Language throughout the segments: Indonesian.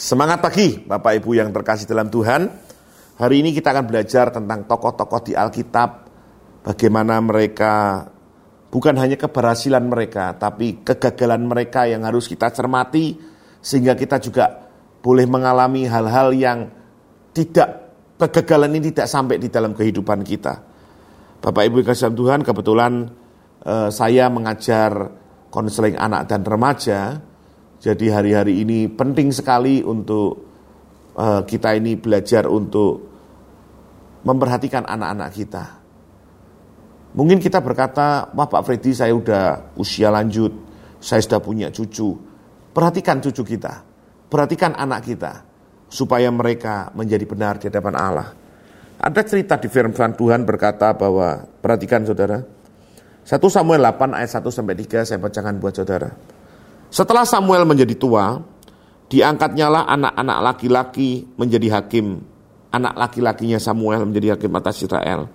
Semangat pagi Bapak Ibu yang terkasih dalam Tuhan. Hari ini kita akan belajar tentang tokoh-tokoh di Alkitab. Bagaimana mereka bukan hanya keberhasilan mereka, tapi kegagalan mereka yang harus kita cermati. Sehingga kita juga boleh mengalami hal-hal yang tidak, kegagalan ini tidak sampai di dalam kehidupan kita. Bapak Ibu yang kasih Tuhan, kebetulan eh, saya mengajar konseling anak dan remaja jadi hari-hari ini penting sekali untuk uh, kita ini belajar untuk memperhatikan anak-anak kita. Mungkin kita berkata, wah Pak Freddy saya udah usia lanjut, saya sudah punya cucu. Perhatikan cucu kita, perhatikan anak kita, supaya mereka menjadi benar di hadapan Allah. Ada cerita di firman Tuhan berkata bahwa, perhatikan saudara, 1 Samuel 8 ayat 1 sampai 3 saya bacakan buat saudara. Setelah Samuel menjadi tua, diangkatnyalah anak-anak laki-laki menjadi hakim. Anak laki-lakinya Samuel menjadi hakim atas Israel.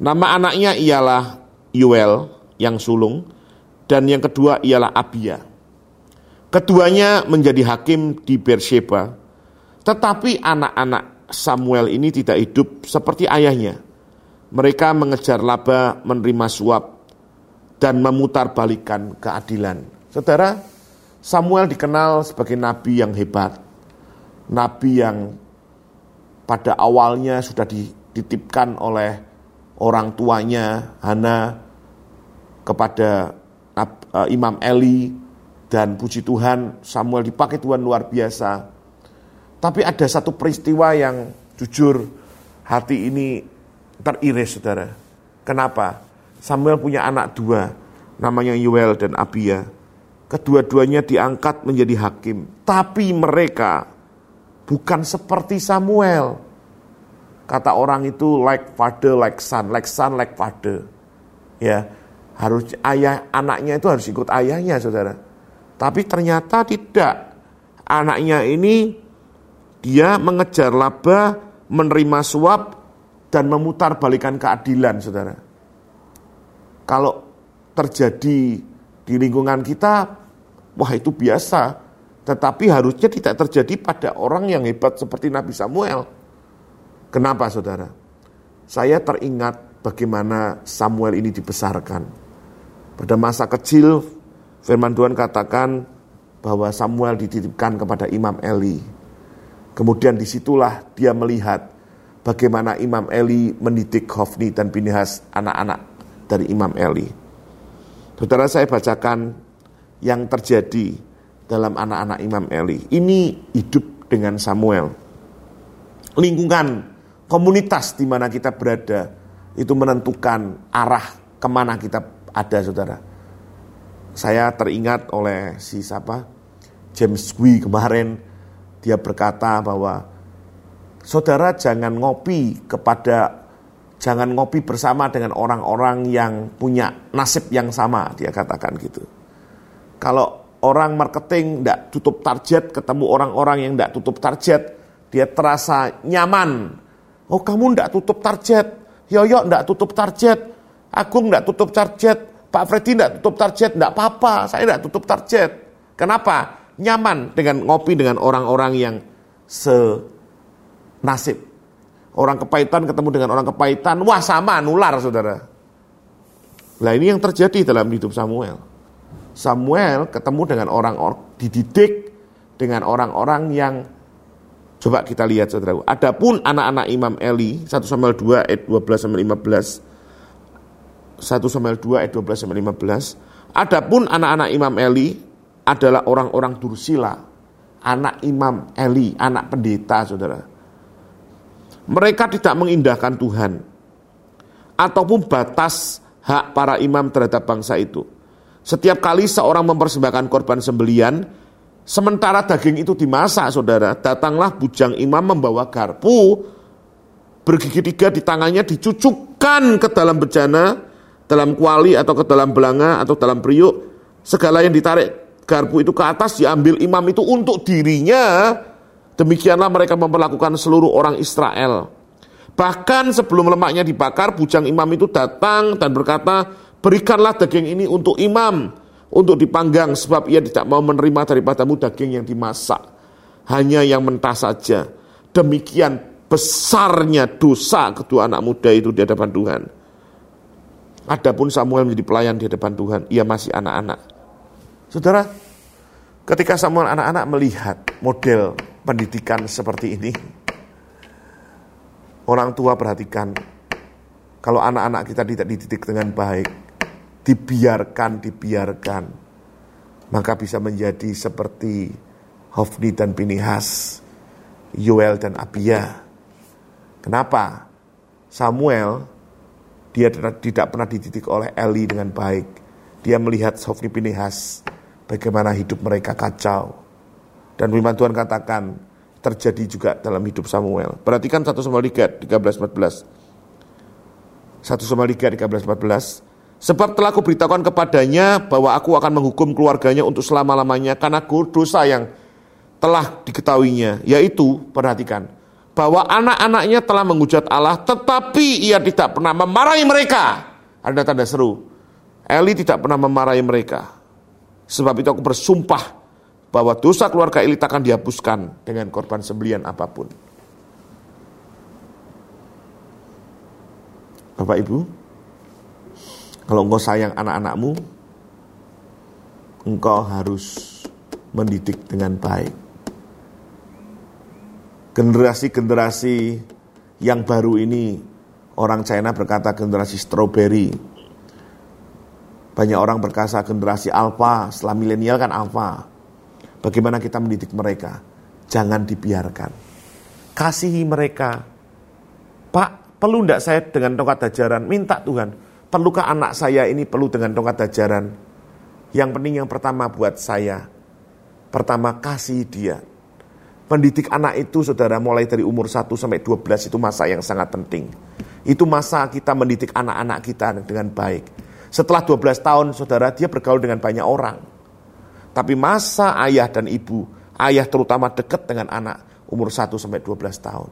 Nama anaknya ialah Yuel yang sulung dan yang kedua ialah Abia. Keduanya menjadi hakim di Beersheba. Tetapi anak-anak Samuel ini tidak hidup seperti ayahnya. Mereka mengejar laba, menerima suap, dan memutarbalikkan keadilan. Saudara, Samuel dikenal sebagai nabi yang hebat. Nabi yang pada awalnya sudah dititipkan oleh orang tuanya Hana kepada uh, Imam Eli dan puji Tuhan Samuel dipakai Tuhan luar biasa. Tapi ada satu peristiwa yang jujur hati ini teriris saudara. Kenapa? Samuel punya anak dua namanya Yuel dan Abia Kedua-duanya diangkat menjadi hakim. Tapi mereka bukan seperti Samuel. Kata orang itu like father, like son, like son, like father. Ya, harus ayah anaknya itu harus ikut ayahnya, saudara. Tapi ternyata tidak. Anaknya ini dia mengejar laba, menerima suap, dan memutar balikan keadilan, saudara. Kalau terjadi di lingkungan kita, Wah itu biasa, tetapi harusnya tidak terjadi pada orang yang hebat seperti Nabi Samuel. Kenapa saudara? Saya teringat bagaimana Samuel ini dibesarkan. Pada masa kecil, firman Tuhan katakan bahwa Samuel dititipkan kepada Imam Eli. Kemudian di situlah dia melihat bagaimana Imam Eli mendidik Hofni dan Pinehas anak-anak dari Imam Eli. Saudara saya bacakan yang terjadi dalam anak-anak Imam Eli. Ini hidup dengan Samuel. Lingkungan, komunitas di mana kita berada, itu menentukan arah ke mana kita ada, saudara. Saya teringat oleh si siapa, James Gui kemarin, dia berkata bahwa saudara jangan ngopi kepada jangan ngopi bersama dengan orang-orang yang punya nasib yang sama, dia katakan gitu. Kalau orang marketing tidak tutup target, ketemu orang-orang yang tidak tutup target, dia terasa nyaman. Oh kamu tidak tutup target, Yoyo tidak tutup target, Agung tidak tutup target, Pak Freddy tidak tutup target, tidak apa-apa, saya tidak tutup target. Kenapa? Nyaman dengan ngopi dengan orang-orang yang senasib. Orang kepahitan ketemu dengan orang kepahitan, wah sama nular saudara. Nah ini yang terjadi dalam hidup Samuel. Samuel ketemu dengan orang-orang dididik dengan orang-orang yang coba kita lihat Saudara. Adapun anak-anak Imam Eli 1 Samuel 2 ayat 12 sampai 15 1 Samuel 2 ayat 12 sampai 15 Adapun anak-anak Imam Eli adalah orang-orang Dursila, anak Imam Eli, anak pendeta, Saudara. Mereka tidak mengindahkan Tuhan ataupun batas hak para imam terhadap bangsa itu. Setiap kali seorang mempersembahkan korban sembelian, sementara daging itu dimasak, saudara, datanglah bujang imam membawa garpu, bergigi tiga di tangannya dicucukkan ke dalam bejana, dalam kuali atau ke dalam belanga atau dalam periuk, segala yang ditarik garpu itu ke atas diambil imam itu untuk dirinya. Demikianlah mereka memperlakukan seluruh orang Israel. Bahkan sebelum lemaknya dibakar, bujang imam itu datang dan berkata, Berikanlah daging ini untuk imam, untuk dipanggang, sebab ia tidak mau menerima daripadamu daging yang dimasak. hanya yang mentah saja. Demikian besarnya dosa kedua anak muda itu di hadapan Tuhan. Adapun Samuel menjadi pelayan di hadapan Tuhan, ia masih anak-anak. Saudara, ketika Samuel anak-anak melihat model pendidikan seperti ini, orang tua perhatikan, kalau anak-anak kita tidak dididik dengan baik, dibiarkan, dibiarkan, maka bisa menjadi seperti Hofni dan Pinihas, Yoel dan Abia. Kenapa? Samuel dia tidak pernah dididik oleh Eli dengan baik. Dia melihat Sofni Pinehas, bagaimana hidup mereka kacau. Dan firman Tuhan katakan, terjadi juga dalam hidup Samuel. Perhatikan 1 Samuel 3, 13, 14. 1 Samuel 3, 13, 14. Sebab telah kuberitahukan kepadanya bahwa aku akan menghukum keluarganya untuk selama-lamanya karena dosa yang telah diketahuinya. Yaitu, perhatikan, bahwa anak-anaknya telah menghujat Allah, tetapi ia tidak pernah memarahi mereka. Ada tanda seru. Eli tidak pernah memarahi mereka. Sebab itu aku bersumpah bahwa dosa keluarga Eli akan dihapuskan dengan korban sembelian apa pun. Bapak Ibu, kalau engkau sayang anak-anakmu, engkau harus mendidik dengan baik generasi-generasi yang baru ini orang China berkata generasi strawberry. Banyak orang berkata generasi alpha, setelah milenial kan alpha. Bagaimana kita mendidik mereka? Jangan dibiarkan. Kasihi mereka. Pak, perlu enggak saya dengan tongkat ajaran? Minta Tuhan. Perlukah anak saya ini perlu dengan tongkat ajaran? Yang penting yang pertama buat saya. Pertama kasih dia Pendidik anak itu saudara mulai dari umur 1 sampai 12 itu masa yang sangat penting. Itu masa kita mendidik anak-anak kita dengan baik. Setelah 12 tahun saudara dia bergaul dengan banyak orang. Tapi masa ayah dan ibu, ayah terutama dekat dengan anak umur 1 sampai 12 tahun.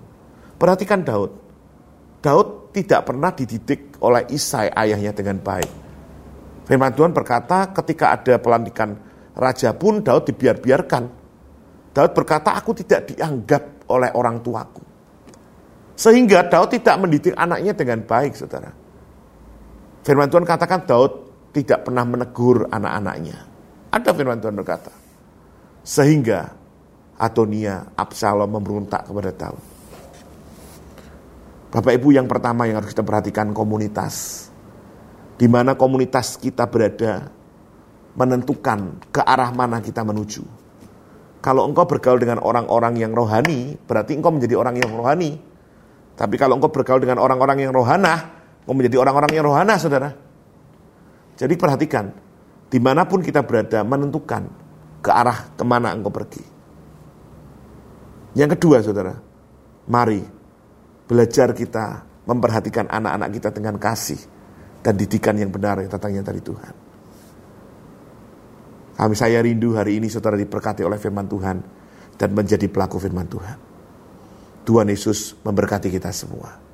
Perhatikan Daud. Daud tidak pernah dididik oleh Isai ayahnya dengan baik. Firman Tuhan berkata ketika ada pelantikan raja pun Daud dibiar-biarkan Daud berkata, aku tidak dianggap oleh orang tuaku. Sehingga Daud tidak mendidik anaknya dengan baik, saudara. Firman Tuhan katakan Daud tidak pernah menegur anak-anaknya. Ada firman Tuhan berkata. Sehingga Adonia, Absalom memberontak kepada Daud. Bapak Ibu yang pertama yang harus kita perhatikan komunitas. Di mana komunitas kita berada menentukan ke arah mana kita menuju. Kalau engkau bergaul dengan orang-orang yang rohani, berarti engkau menjadi orang yang rohani. Tapi kalau engkau bergaul dengan orang-orang yang rohana, engkau menjadi orang-orang yang rohana, saudara. Jadi perhatikan, di mana pun kita berada, menentukan ke arah ke mana engkau pergi. Yang kedua, saudara, mari belajar kita memperhatikan anak-anak kita dengan kasih dan didikan yang benar yang datangnya dari Tuhan. Kami saya rindu hari ini saudara diberkati oleh firman Tuhan dan menjadi pelaku firman Tuhan. Tuhan Yesus memberkati kita semua.